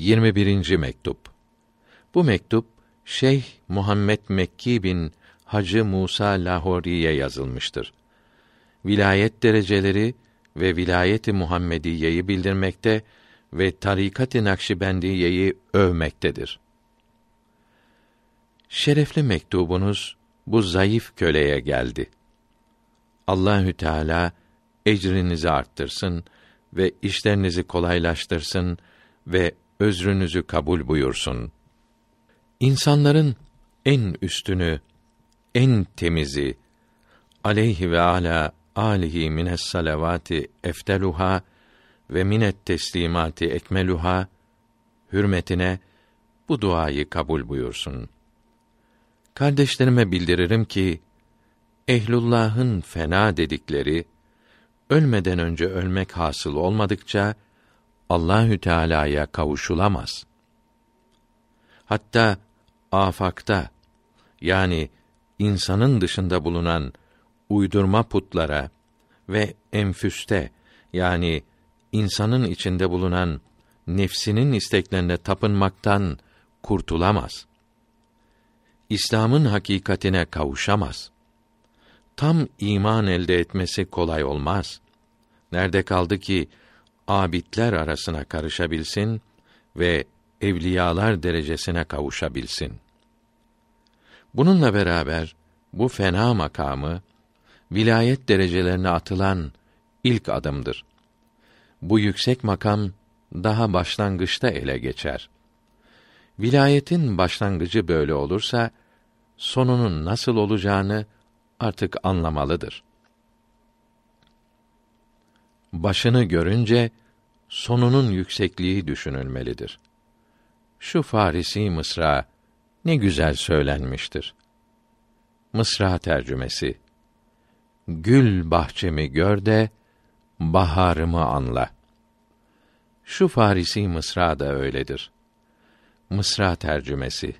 21. mektup. Bu mektup Şeyh Muhammed Mekki bin Hacı Musa Lahori'ye yazılmıştır. Vilayet dereceleri ve vilayeti Muhammediyeyi bildirmekte ve tarikat-ı Nakşibendiyeyi övmektedir. Şerefli mektubunuz bu zayıf köleye geldi. Allahü Teala ecrinizi arttırsın ve işlerinizi kolaylaştırsın ve özrünüzü kabul buyursun. İnsanların en üstünü, en temizi aleyhi ve ala alihi mines salavati efteluha ve minet teslimati ekmeluha hürmetine bu duayı kabul buyursun. Kardeşlerime bildiririm ki ehlullah'ın fena dedikleri ölmeden önce ölmek hasıl olmadıkça Allahü Teala'ya kavuşulamaz. Hatta afakta yani insanın dışında bulunan uydurma putlara ve enfüste yani insanın içinde bulunan nefsinin isteklerine tapınmaktan kurtulamaz. İslam'ın hakikatine kavuşamaz. Tam iman elde etmesi kolay olmaz. Nerede kaldı ki abidler arasına karışabilsin ve evliyalar derecesine kavuşabilsin. Bununla beraber bu fena makamı vilayet derecelerine atılan ilk adımdır. Bu yüksek makam daha başlangıçta ele geçer. Vilayetin başlangıcı böyle olursa sonunun nasıl olacağını artık anlamalıdır. Başını görünce sonunun yüksekliği düşünülmelidir. Şu Farisi mısra ne güzel söylenmiştir. Mısra tercümesi Gül bahçemi gör de baharımı anla. Şu Farisi mısra da öyledir. Mısra tercümesi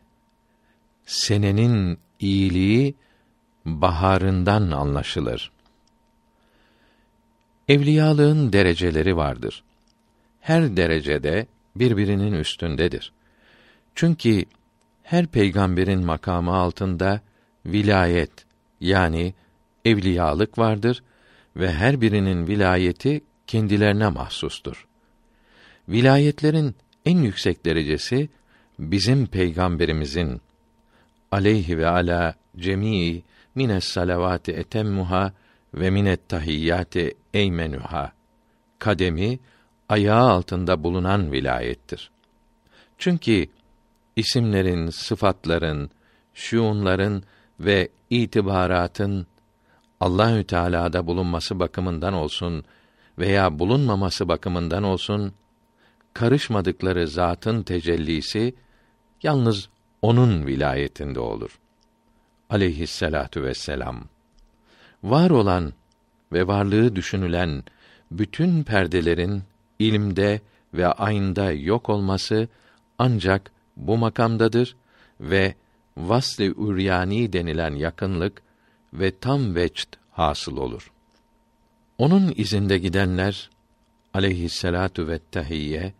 Senenin iyiliği baharından anlaşılır. Evliyalığın dereceleri vardır. Her derecede birbirinin üstündedir. Çünkü her peygamberin makamı altında vilayet yani evliyalık vardır ve her birinin vilayeti kendilerine mahsustur. Vilayetlerin en yüksek derecesi bizim peygamberimizin aleyhi ve ala cemii mines salavati etemmuha ve minet tahiyyati eymenuha kademi ayağı altında bulunan vilayettir. Çünkü isimlerin, sıfatların, şuunların ve itibaratın Allahü Teala'da bulunması bakımından olsun veya bulunmaması bakımından olsun karışmadıkları zatın tecellisi yalnız onun vilayetinde olur. Aleyhisselatu vesselam. Var olan ve varlığı düşünülen bütün perdelerin ilimde ve ayında yok olması ancak bu makamdadır ve vasl-ı üryani denilen yakınlık ve tam veçt hasıl olur. Onun izinde gidenler aleyhisselatu ve tahiyye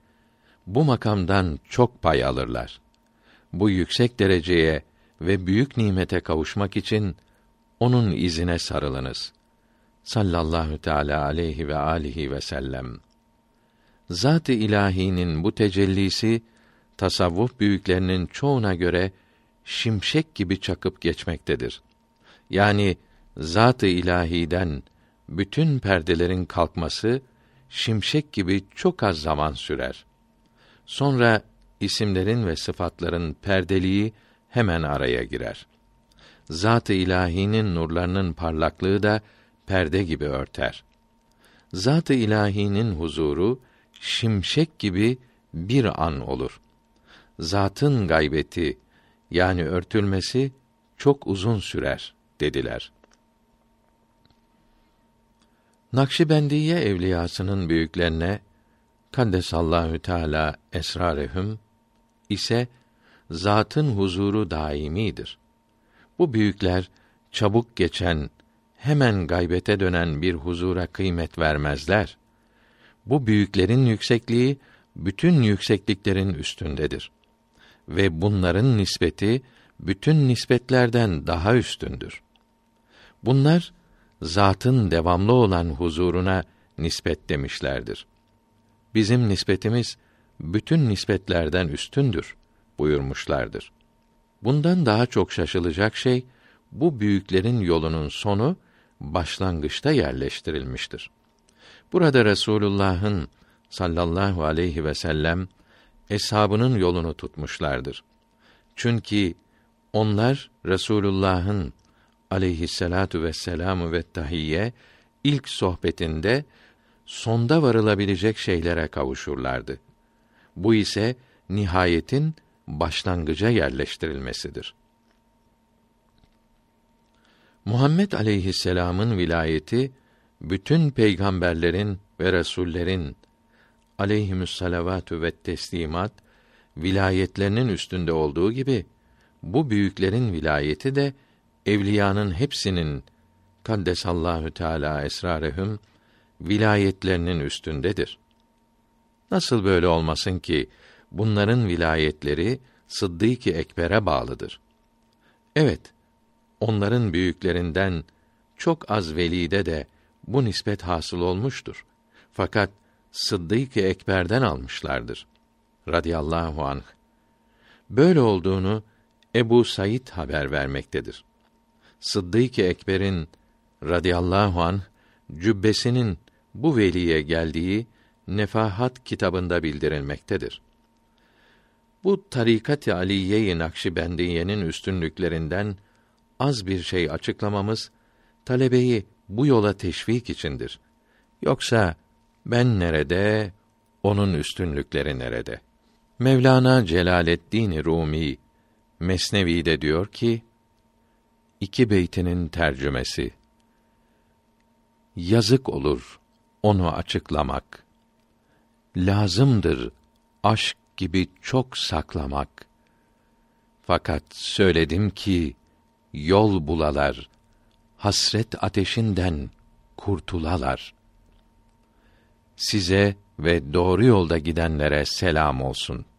bu makamdan çok pay alırlar. Bu yüksek dereceye ve büyük nimete kavuşmak için onun izine sarılınız. Sallallahu teala aleyhi ve alihi ve sellem. Zat-ı ilahinin bu tecellisi tasavvuf büyüklerinin çoğuna göre şimşek gibi çakıp geçmektedir. Yani zat-ı ilahiden bütün perdelerin kalkması şimşek gibi çok az zaman sürer. Sonra isimlerin ve sıfatların perdeliği hemen araya girer. Zat-ı ilahinin nurlarının parlaklığı da perde gibi örter. Zat-ı ilahinin huzuru şimşek gibi bir an olur. Zatın gaybeti yani örtülmesi çok uzun sürer dediler. Nakşibendiye evliyasının büyüklerine Kaddesallahu Teala esrarehum ise zatın huzuru daimidir. Bu büyükler çabuk geçen, hemen gaybete dönen bir huzura kıymet vermezler. Bu büyüklerin yüksekliği bütün yüksekliklerin üstündedir ve bunların nispeti bütün nispetlerden daha üstündür. Bunlar zatın devamlı olan huzuruna nispet demişlerdir. Bizim nispetimiz bütün nispetlerden üstündür buyurmuşlardır. Bundan daha çok şaşılacak şey bu büyüklerin yolunun sonu başlangıçta yerleştirilmiştir. Burada Resulullah'ın sallallahu aleyhi ve sellem eshabının yolunu tutmuşlardır. Çünkü onlar Resulullah'ın aleyhisselatu vesselamu ve tahiyye ilk sohbetinde sonda varılabilecek şeylere kavuşurlardı. Bu ise nihayetin başlangıca yerleştirilmesidir. Muhammed aleyhisselam'ın vilayeti bütün peygamberlerin ve resullerin aleyhimüs ve teslimat vilayetlerinin üstünde olduğu gibi bu büyüklerin vilayeti de evliyanın hepsinin kaddesallahu teala esrarehum vilayetlerinin üstündedir. Nasıl böyle olmasın ki bunların vilayetleri Sıddık-ı Ekber'e bağlıdır. Evet, onların büyüklerinden çok az velide de bu nispet hasıl olmuştur. Fakat Sıddık-ı Ekber'den almışlardır. Radiyallahu anh. Böyle olduğunu Ebu Said haber vermektedir. Sıddık-ı Ekber'in radıyallahu an cübbesinin bu veliye geldiği Nefahat kitabında bildirilmektedir. Bu tarikat-ı Aliye-i Nakşibendiye'nin üstünlüklerinden az bir şey açıklamamız talebeyi bu yola teşvik içindir. Yoksa ben nerede, onun üstünlükleri nerede? Mevlana Celaleddin Rumi Mesnevi'de diyor ki, iki beytinin tercümesi. Yazık olur onu açıklamak. Lazımdır aşk gibi çok saklamak. Fakat söyledim ki yol bulalar, hasret ateşinden kurtulalar. Size ve doğru yolda gidenlere selam olsun.''